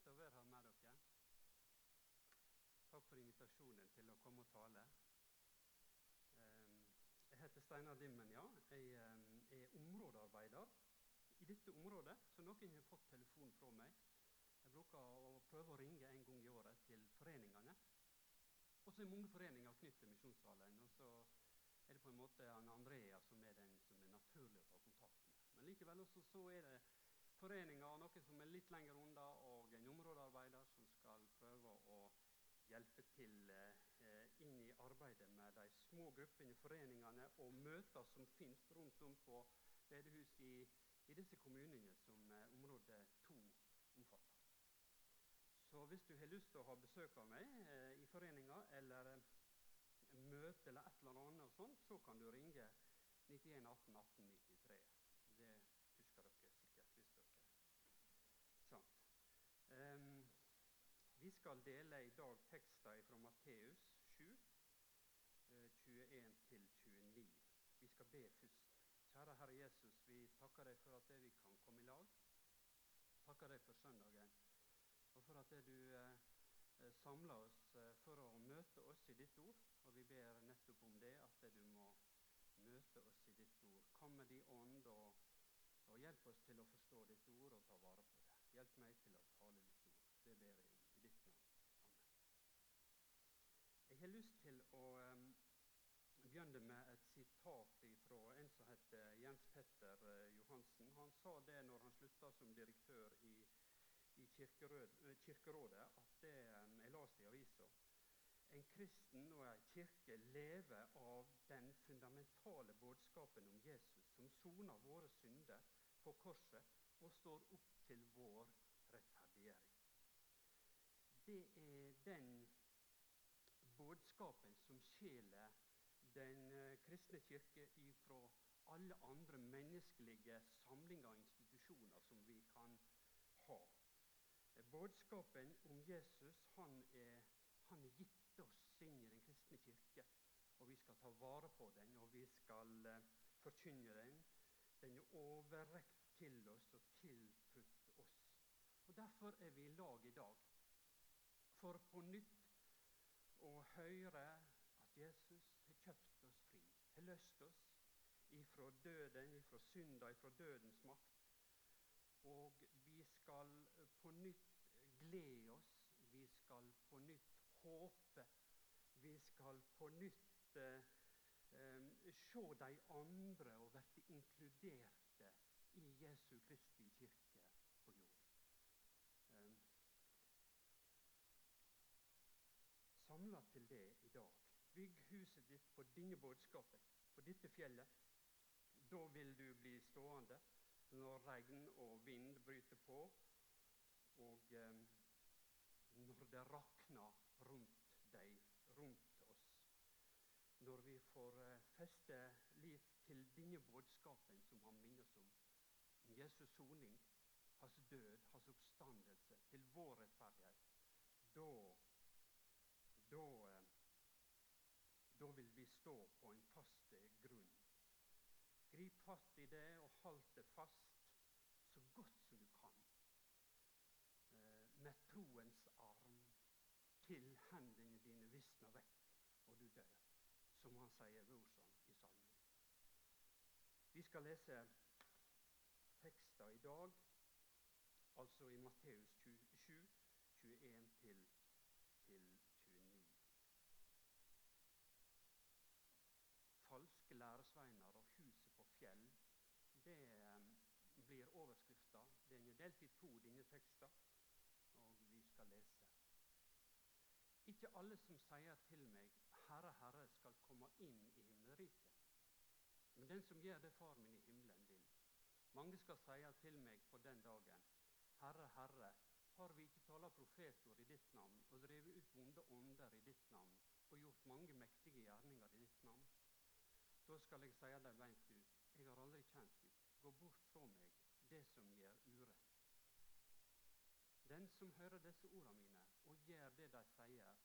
fint å være her med dere. Takk for invitasjonen til å komme og tale. Ehm, jeg heter Steinar Dimmen, ja. Jeg ehm, er områdearbeider i dette området. Så noen har fått telefon fra meg. Jeg bruker å prøve å ringe en gang i året til foreningene. Og så er mange foreninger knyttet til Misjonssalen. Og så er det på en måte Andrea som er den som er naturlig å ta kontakt med. Men likevel også så er det foreninger, noen som er litt lenger unna, og en områdearbeider som skal prøve å hjelpe til eh, inn i arbeidet med de små gruppene, foreningene og møter som finnes rundt om på bedehus i, i disse kommunene som eh, område 2 omfatter. Så hvis du har lyst til å ha besøk av meg eh, i foreninga eller eh, møte eller et eller annet, sånt, så kan du ringe 91 18 18 93. Det husker dere Um, vi skal dele i dag tekster fra Matteus 7, uh, 21-29. Vi skal be først. Kjære Herre Jesus, vi takker deg for at vi kan komme i lag. Takker deg for søndagen, og for at du eh, samler oss uh, for å møte oss i ditt ord. Og vi ber nettopp om det, at du må møte oss i ditt ord. Kom med din ånd og, og hjelp oss til å forstå ditt ord og ta vare på det. Hjelp meg til å tale ditt ord. Det ber jeg om i ditt navn. Amen. Jeg har lyst til å um, begynne med et sitat fra en som heter Jens Petter uh, Johansen. Han sa det når han slutta som direktør i, i uh, Kirkerådet, at det jeg leste i avisa en kristen og en kirke lever av den fundamentale budskapen om Jesus, som soner våre synder på korset og står opp til vår rettferdiggjøring. Det er den budskapen som skjeler den eh, kristne kirke ifra alle andre menneskelige samlinger og institusjoner som vi kan ha. Budskapen om Jesus han er, han er gitt oss inn i den kristne kirke. Og vi skal ta vare på den, og vi skal uh, forkynne den. Den er overrekt til oss og tiltrutt og Derfor er vi i lag i dag. For på nytt å høre at Jesus har kjøpt oss fri, har løst oss ifra døden, ifra synda, ifra dødens makt. Og vi skal på nytt glede oss, vi skal på nytt håpe. Vi skal på nytt eh, eh, se de andre og bli inkluderte i Jesu Kristi kirke. samla til det i dag. Bygg budskapet på dette fjellet. Da vil du bli stående når regn og vind bryter på, og eh, når det rakner rundt deg, rundt oss. Når vi får eh, feste liv til denne budskapen som han minner oss om. Jesus soning, hans død, hans oppstandelse til vår rettferdighet. Da da, eh, da vil vi stå på en fast grunn. Grip fatt i det og hold det fast så godt som du kan. Eh, med troens arm til hendene dine visner vekk, og du dør. Som han sier Brorson i salmen. Vi skal lese tekster i dag, altså i Matteus 27, 21 til, til falske læresveiner og huset på fjell. Det um, blir overskrifta. Den er delt i to, denne teksten, og vi skal lese. Ikke alle som sier til meg, 'Herre, Herre', skal komme inn i himmelriket. Men den som gjør det Far min i himmelen vil. Mange skal si til meg på den dagen, 'Herre, Herre', har vi ikke tala profetord i ditt navn og drevet ut vonde ånder i ditt navn og gjort mange mektige gjerninger i ditt navn? Da skal jeg si dem beint ut. Jeg har aldri kjent deg. Gå bort fra meg, det som gjør urett. Den som hører disse ordene mine og gjør det de sier,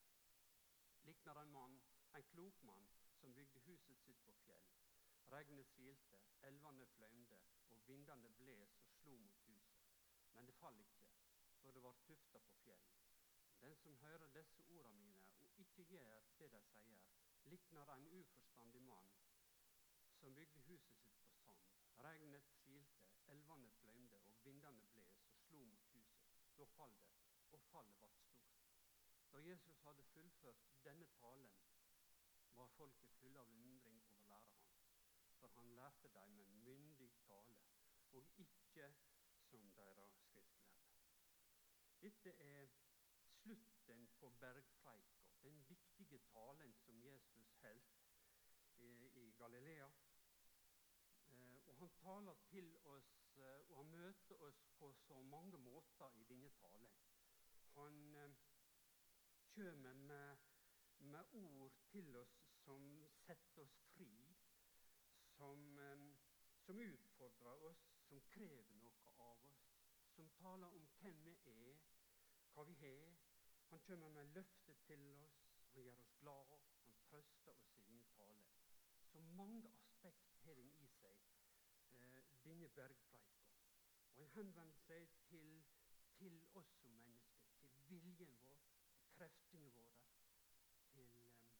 likner en mann, en klok mann, som bygde huset sitt på fjell. Regnet silte, elvene fløymde, og vindene bles og slo mot huset. Men det falt ikke, for det var tufta på fjell. Den som hører disse ordene mine og ikke gjør det de sier, likner en uforstandig mann som bygde huset sitt på sand. Regnet elvene fløymde, og vindene bles og slo mot huset. Da fall det, og fallet ble stort. Da Jesus hadde fullført denne talen, var folket fulle av undring over læreren. For han lærte dem med myndig tale, og ikke som deres skriftlærde. Dette er slutten på bergpreika, den viktige talen som Jesus holdt i Galilea. Eh, og Han taler til oss, eh, og han møter oss på så mange måter i denne talen. Han eh, kommer med, med ord til oss som setter oss fri, som, som utfordrer oss, som krever noe av oss, som taler om hvem vi er, hva vi har. Han kommer med løfter til oss, han gjør oss glade, han trøster oss i denne tale. Så mange aspekt har den i seg, eh, denne bergpreika. Henvender seg til, til, oss som mennesker, til viljen vår, til kreftene våre, til um,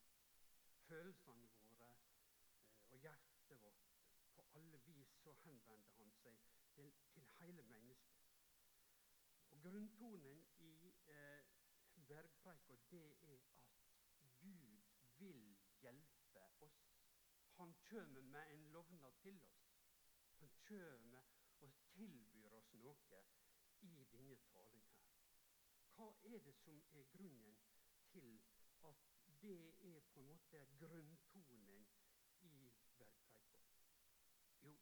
følelsene våre uh, og hjertet vårt. På alle vis så henvender han seg til, til hele mennesket. Og Grunntonen i eh, bergpreika er at Gud vil hjelpe oss. Han kjem med en lovnad til oss. Han kjem og tilbyr noe i denne talen her. Hva er det som er grunnen til at det er på en måte grunntonen i bergpreika? Jo,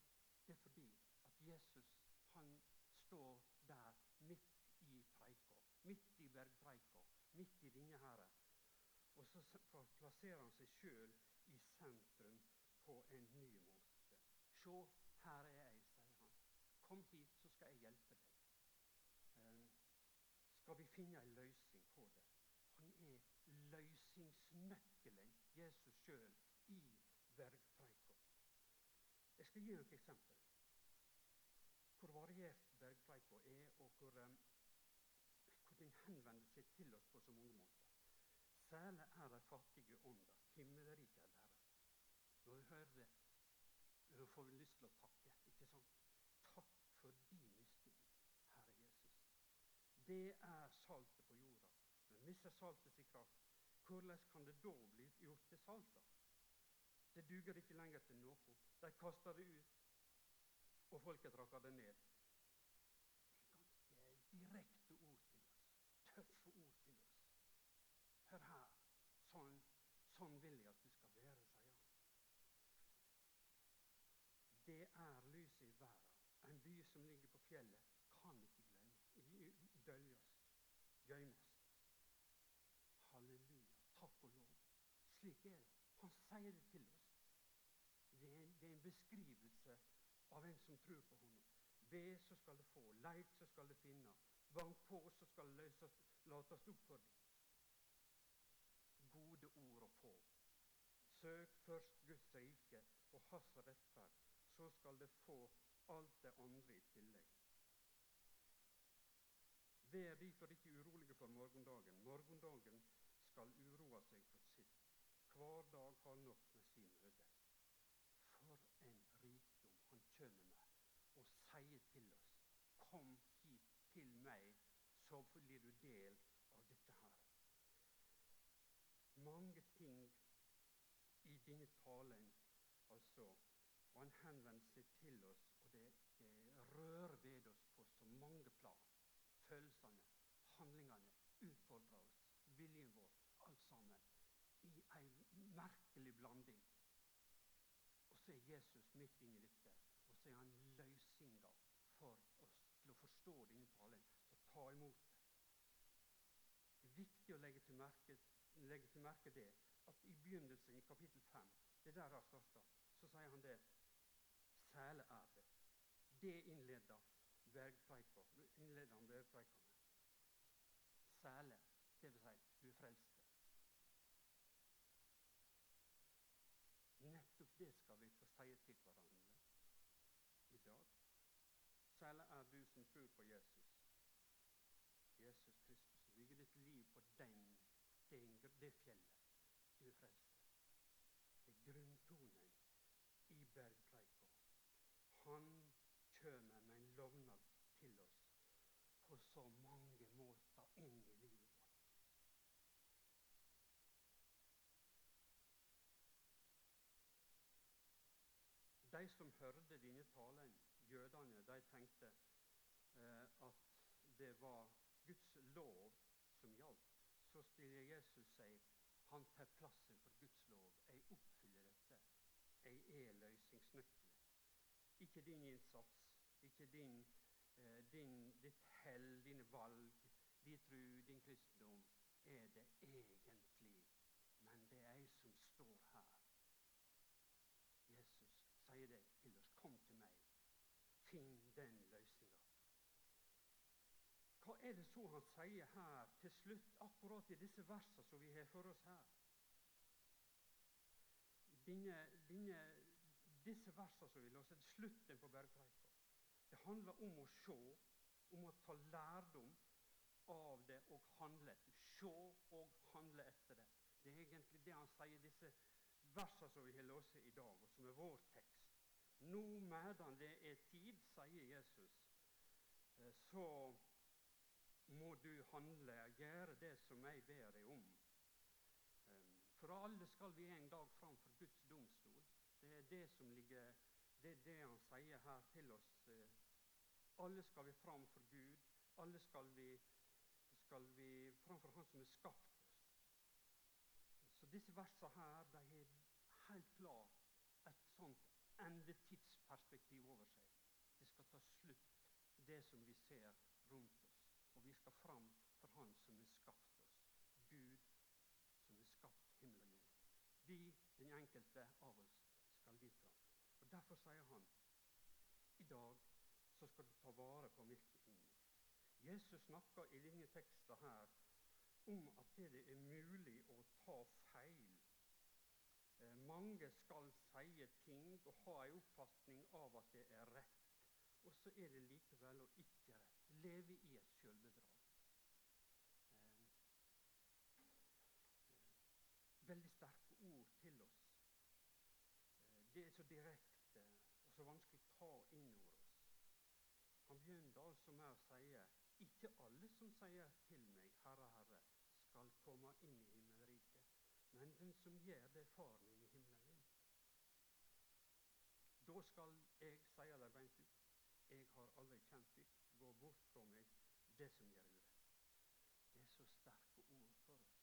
det er fordi at Jesus han står der midt i preika, midt i bergpreika, midt i denne her. Og så plasserer han seg sjøl i sentrum på en ny måte. Se, her er jeg, sier han. Kom hit, så skal jeg hjelpe deg. Um, skal vi finne en løsning på det? Han er løsningsnøkkelen, Jesus sjøl, i bergpreika. Jeg skal gi noen eksempel. Hvor variert bergpreika er, og hvor, um, hvor den henvender seg til oss på så mange måter. Særlig er de fattige ånder. Himmelriket er deres. Når vi hører det, får vi lyst til å takke. ikke sant? Takk for din miskunn, Herre Jesus. Det er saltet på jorda. Men mister saltet sin kraft, hvordan kan det da bli gjort til salt? Det duger ikke lenger til noe. De kaster det ut, og folket rakker det ned. Det er ganske direkte ord til oss. Tøffe ord til oss. Hør her. Sånn, sånn vil jeg at du skal være, sier han. Det er lyset i verden. En by som ligger på fjellet, kan ikke glemme, døljes, gjemmes. Halleluja. Takk og lov. Slik er det. Han sier det til oss. Det er, det er en beskrivelse av en som tror på ham. Be, så skal du få. Leit, så skal du finne. Bank på, så skal det løses, lates opp for deg gode ord å få. Søk først Guds rike og Hans rettferd, så skal det få alt det andre i tillegg. Vær derfor ikke urolige for morgendagen. Morgendagen skal uroa seg for sitt. Hver dag har nok med sin møte. For en rikdom han kjem med og sier til oss. Kom hit til meg, så blir du del av dette her mange ting i denne talen, altså. Og han henvender seg til oss, og det, det rører ved oss på så mange plan. Handlingene utfordrer oss, viljen vår, alt sammen. I ei merkelig blanding. Og så er Jesus midt inni dette, og så er han løsninga for oss til å forstå denne talen, og ta imot det. Det er viktig å legge til merke legge til merke det at i begynnelsen i kapittel 5, det der har starta, så sier han det Sæle er det. Det innleder bergpreika innleder han bergpreika det vil si du er frelste. Nettopp det skal vi få si til hverandre i dag. Særlig er du som tror på Jesus. Jesus Kristus bygger ditt liv på den, den, det fjellet. Du er frelst. Det er grunntonen i bergpreika. Han kommer med en lovnad til oss på så mange måter inn i livet vårt. Som hørte denne talen, jødene, de tenkte eh, at det var Guds lov som gjaldt. Så stiller Jesus seg han tar plassen for Guds lov. Jeg oppfyller dette. Jeg er løsningsnøkkelen. Ikke din innsats, ikke din, eh, din, ditt hell, dine valg, din tru, din kristendom er det egentlig. Men det er jeg som står her. Jesus sier det til oss. Kom til meg. Finn den løsninga. Hva er det så han sier her til slutt, akkurat i disse versene som vi har for oss her? Dine, dine, disse versene som vi låser til slutten på bergpreika, det handler om å se, om å ta lærdom av det og handle etter. Se og handle etter det. Det er egentlig det han sier i disse versene som vi har låst i dag, og som er vår tekst. Nå medan det er tid, sier Jesus, eh, så må du handle, gjøre det som jeg ber deg om. For alle skal vi en dag fram for Guds domstol. Det er det som ligger Det er det han sier her til oss. Eh, alle skal vi fram for Gud. Alle skal vi, skal vi fram for Han som har skapt oss. Så disse versene her de har helt klart et sånt endetidsperspektiv over seg. Det skal ta slutt, det som vi ser rundt oss. Og vi skal fram for Han som har skapt oss. Gud som har skapt himmel og. Vi, den enkelte av oss, skal dit fram. Og Derfor sier han i dag så skal du ta vare på mitt ord. Jesus snakker i denne teksten her om at det er mulig å ta feil. Eh, mange skal si ting og ha en oppfatning av at det er rett. Og så er det likevel å ikke rett. Leve i et sjølbedrag. Eh, veldig sterke ord til oss. Eh, det er så direkte og så vanskelig å ta inn over oss. Han begynner altså med å si ikke alle som sier til meg, Herre, Herre, skal komme inn i himmelriket, men den som gjør det Far min i himmelen vil. Da skal jeg sier det beint ut. Jeg har aldri kjent dykk. Gå bort fra meg, det som gjør urett. Det er så sterke ord for oss.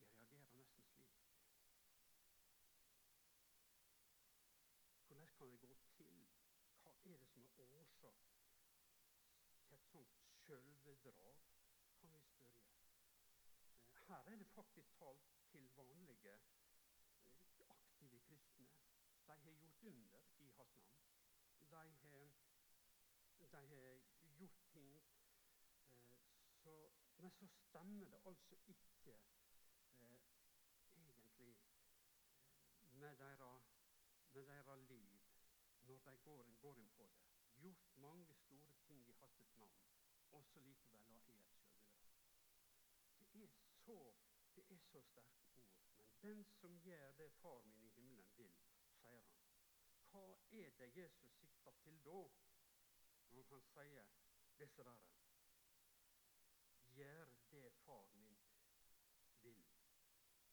Jeg reagerer nesten slik. Hvordan kan det gå til? Hva er det som er årsak til et sånt sjølbedrag, kan vi spørre. Eh, her er det faktisk talt til vanlige, eh, aktive kristne. De har gjort under i hans navn. De har, har gjort ting eh, så, Men så stemmer det altså ikke eh, egentlig eh, med deres, liv når de går, går inn på det. Gjort mange store ting i hans navn, og så likevel ha et sjølbedrag. Det er så det er så sterke ord. Men den som gjør det Far min i himmelen vil, sier han. Hva er det Jesus sikter til da, når han sier disse der? Gjør det Far min vil.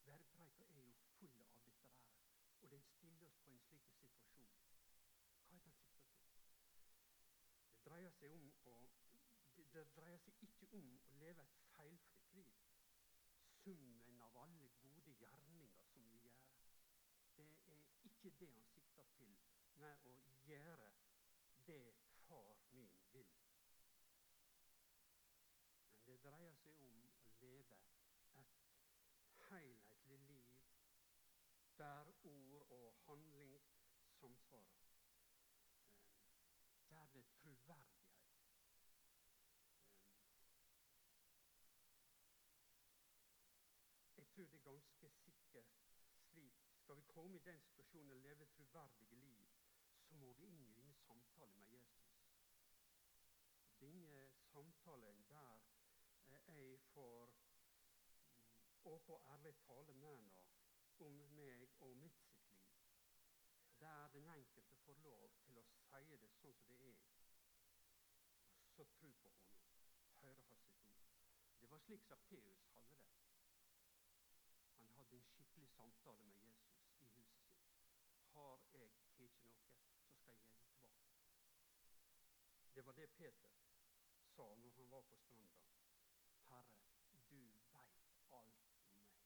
Bergpreika er jo full av dette der, og den stiller oss på en slik situasjon. Hva er det han sikter til? Det dreier seg om å det, dreier seg ikke om å leve et feilfritt. Summen av alle gode gjerninger som vi gjør. Det er ikke det han sikter til med å gjøre det far min vil. Men det dreier seg om å leve et helhetlig liv der ord og handling samsvarer. Eh, der det er troverdighet. Eh, jeg tror det er ganske sikker slik Skal vi komme i den situasjonen og leve troverdige liv, så må vi inn i denne samtalen med Jesus. Denne samtalen der jeg får mm, åpen og ærlig tale med henne om meg og mitt sitt liv. Der den enkelte får lov til å si det sånn som det er. Så tro på henne, høre hans sitt ord. Det var slik Sakkeus hadde det. Han hadde en skikkelig samtale med Jesus i huset sitt. Har jeg tatt noe, så skal jeg gi det tilbake. Det var det Peter sa når han var på stranda. Herre, du veit alt om meg.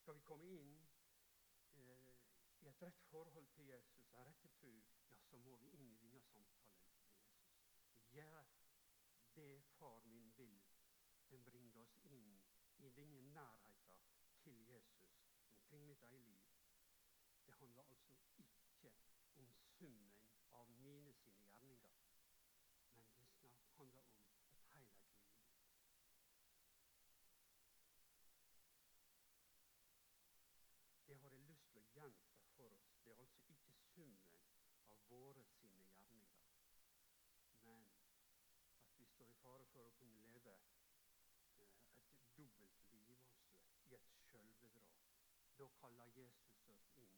Skal vi komme inn eh, i et rett forhold til Jesus, en rett tro, ja, så må vi inn i denne samtalen med Jesus. Gjør det Far min vil. Den bringer oss inn i denne nærheten til Jesus omkring mitt eget liv. Det handler altså ikke om summen av mine sine gjerninger, men det handler om et helhetlig liv. Det har jeg lyst til å gjenta for oss. Det er altså ikke summen av våre sine gjerninger, men at vi står i fare for å kunne leve eh, et dobbelt liv altså, i et sjølbedrag. Da kaller Jesus oss inn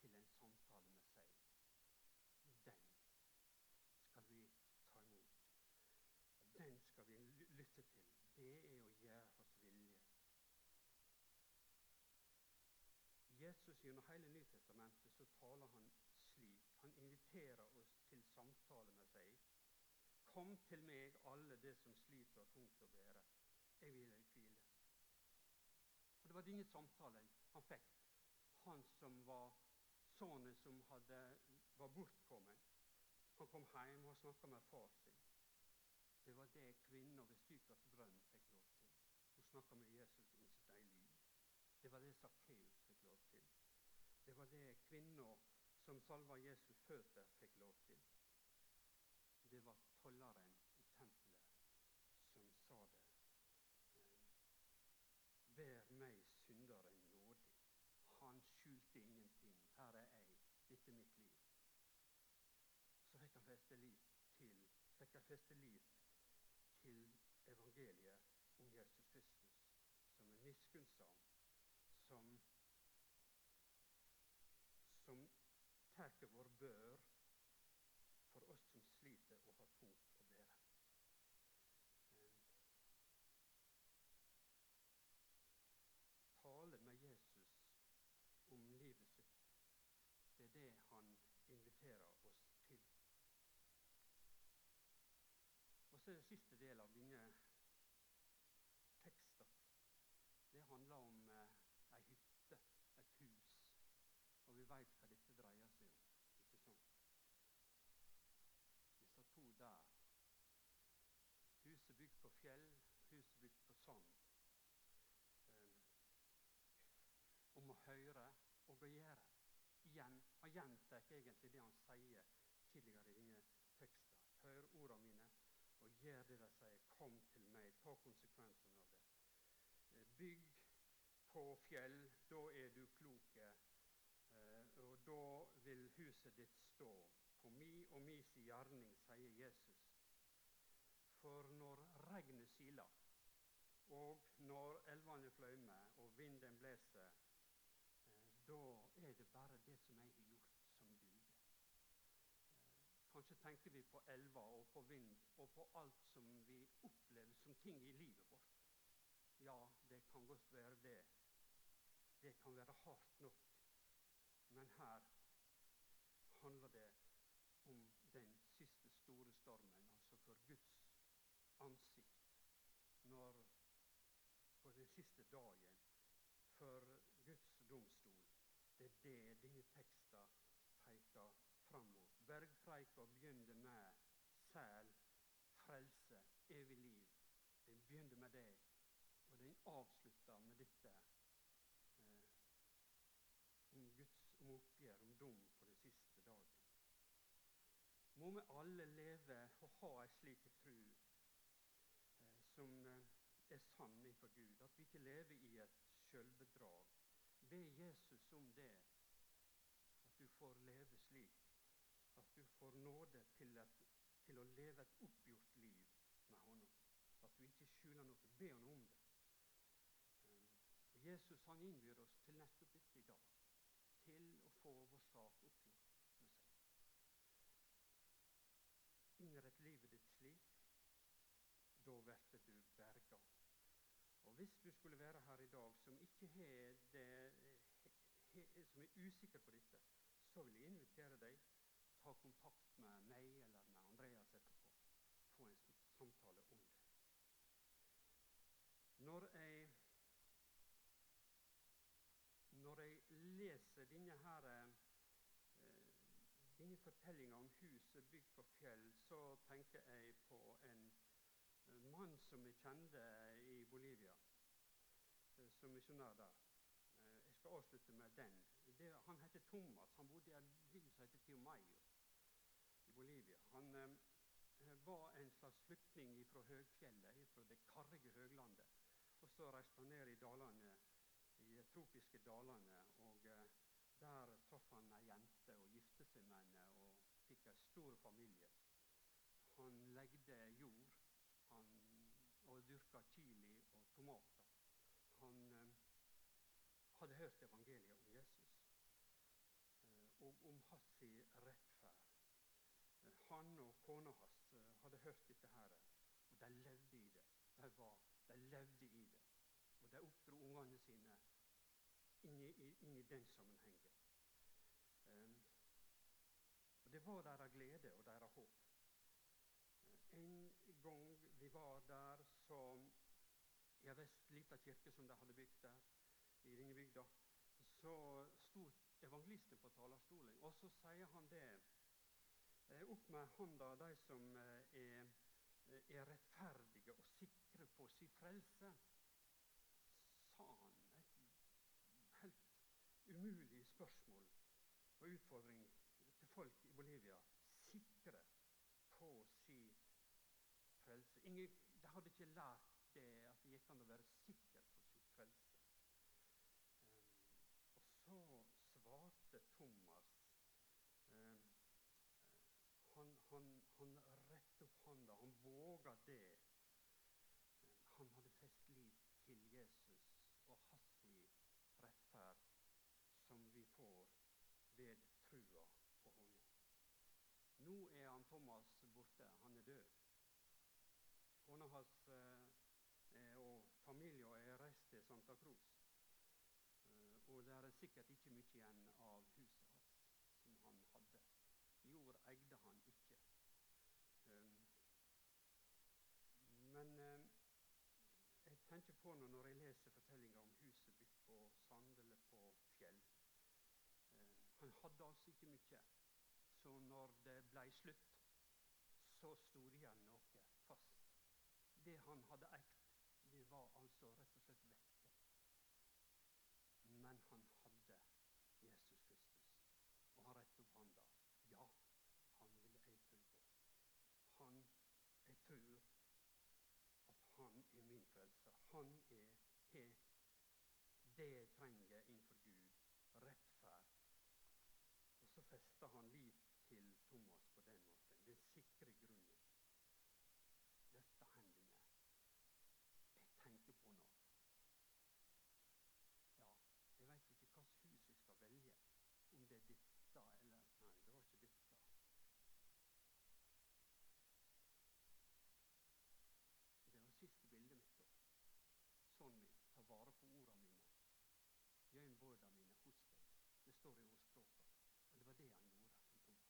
til en samtale med seg. Den skal vi ta imot. Den skal vi lytte til. Det er å gjøre oss vilje. Jesus Gjennom hele Nytestamentet så taler han slik. Han inviterer oss til samtale med seg. Kom til meg, alle det som sliter og tungt å bære. Jeg vil hvile. Og Det var ingen samtalen han fikk, han som var sønnen som hadde, var bortkommet. Han kom hjem og snakka med far sin. Det var det kvinna ved Sykars brønn fikk lov til. Hun snakka med Jesus om sitt eget liv. Det var det Sakkeus fikk lov til. Det var det kvinna som salva Jesus føtter, fikk lov til. Det var tolleren i tempelet som sa det. Vær meg synderen nådig. Han skjulte ingenting. Her er jeg. Er mitt liv. Så fikk han feste lit til, fikk han feste lit til evangeliet om Jesus Kristus, som er miskunnsam, som som tar vår bør for oss som sliter og har tungt å bære. Tale med Jesus om livet sitt. Det er det han inviterer oss til. Det siste del av denne teksten. Det handler om eh, ei hytte, et hus. Og vi veit hva dette dreier seg om. ikke sant? Disse to der. Huset bygd på fjell, huset bygd på sand. Um, om å høre og å gjøre. Igjen, Han gjentar egentlig det han sier tidligere i denne teksten. Hør ordene mine gjør det de sier. Kom til meg. Ta konsekvensen av det. Eh, bygg på fjell, da er du klok. Eh, og da vil huset ditt stå. På mi og mi si gjerning, sier Jesus. For når regnet siler, og når elvene fløymer og vinden blåser, da er det bare det som jeg har gjort, som duger. Kanskje tenker vi på elver og på vind og på alt som vi opplever som ting i livet vårt. Ja, det kan godt være det. Det kan være hardt nok. Men her handler det om den siste store stormen, altså for Guds ansikt. Når på den siste dagen for Guds domstol det er det denne teksten peker fram mot. Bergpreika begynner med sæl, frelse, evig liv. Den begynner med det, og den avslutter med dette eh, om Guds om oppgjør, om dom på den siste dagen. Må vi alle leve og ha ei slik tru eh, som eh, er sann innenfor Gud, at vi ikke lever i et sjølbedrag Be Jesus om det, at du får leve slik. Får nåde til, et, til å leve et oppgjort liv med ham. At du ikke skjuler noe. Be Ham om det. Um, og Jesus han innbyr oss til nettopp dette i dag. Til å få vår sak oppgjort med seg. Innrett livet ditt slik. Da blir du berga. Og Hvis du skulle være her i dag som ikke har det, som er usikker på dette, så vil jeg invitere deg ta kontakt med meg eller med Andreas etterpå. Få en samtale om det. Når jeg, når jeg leser denne her, eh, denne fortellinga om huset bygd på fjell, så tenker jeg på en mann som jeg kjente i Bolivia, eh, som misjonær der. Eh, jeg skal avslutte med den. Det, han heter Thomas. Han bodde i en by som heter Tiomayo i Bolivia. Han eh, var en slags flyktning fra høgfjellet, fra det karrige høglandet. Og så reiste han ned i dalene, i tropiske dalene. og eh, Der traff han ei jente og gifte seg med henne og fikk en stor familie. Han legde jord han, og dyrka chili og tomater. Han eh, hadde hørt evangeliet om Jesus eh, og om hans rettferd. Eh, han og kona hans eh, hadde hørt dette her, og de levde i det. De, var, de levde i det. Og de oppdro ungene sine inn i, den sammenhengen. Um, og Det var deres glede og deres håp. En gang vi var der, så i ei lita kirke som de hadde bygd der i Ringebygda, så sto evangelisten på talerstolen, og så sier han det Eh, opp med hånda de som eh, er, eh, er rettferdige og sikre på sin frelse, sa han et helt umulig spørsmål og utfordring til folk i Bolivia. Sikre på sin frelse. Ingen, de hadde ikke lært det at det gikk an å være sikker på sin frelse. Um, og så svarte Thomas um, han, han, han opp hånda. Han våga det. Han hadde fest liv til Jesus og hans rettferd, som vi får ved trua på Honum. Nå er han Thomas borte. Han er død. Kona hans eh, og familien er reist til Santa Cruz. Eh, og det er sikkert ikke mye igjen av huset hans som han hadde. Jord eide han ikke. Um, men um, jeg tenker på noe når jeg leser fortellinga om huset bygd på sand eller på fjell. Eh, han hadde altså ikke mye. Så når det ble slutt, så sto det igjen noe fast. Det han hadde eikt, det var altså rett og slett vekke. Men han hadde Jesus Kristus, og han rettet opp hånda. Ja, han vil jeg tro på. Han Jeg tror at han er min frelser. Han er har det trenger innenfor Gud. Rettferd. Og så fester han lit til Thomas på den måten. Den sikre grunnen. Løfter hendene. Jeg tenker på noe. Ja, jeg veit ikke hvilket hus jeg skal velge. Om det er dette eller Nei, det var ikke dette. Det var siste bildet mitt. da. Sånn vi tar vare på ordene mine. Gjem båda mine hos deg. Det står i ordspråka. Og det var det han gjorde som Thomas.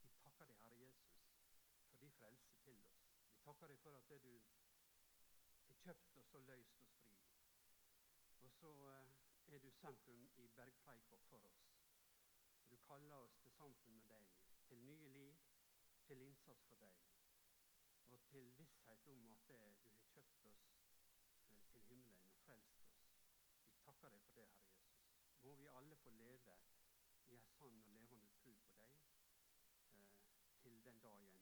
Vi takker deg, Herre Jesus, for din frelse til oss. Vi takker deg for at du har kjøpt oss og løst oss fri. Og så eh, er du sentrum i bergpreika for oss. Du kaller oss til samfunn med deg, til nye liv, til innsats for deg. Og til visshet om at du har kjøpt oss eh, til himmelen og frelst oss. Vi takker deg for det, Herre Jesus. Må vi alle få leve i en sann og levende tro på deg eh, til den dagen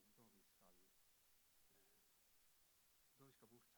da vi skal eh, da vi skal bort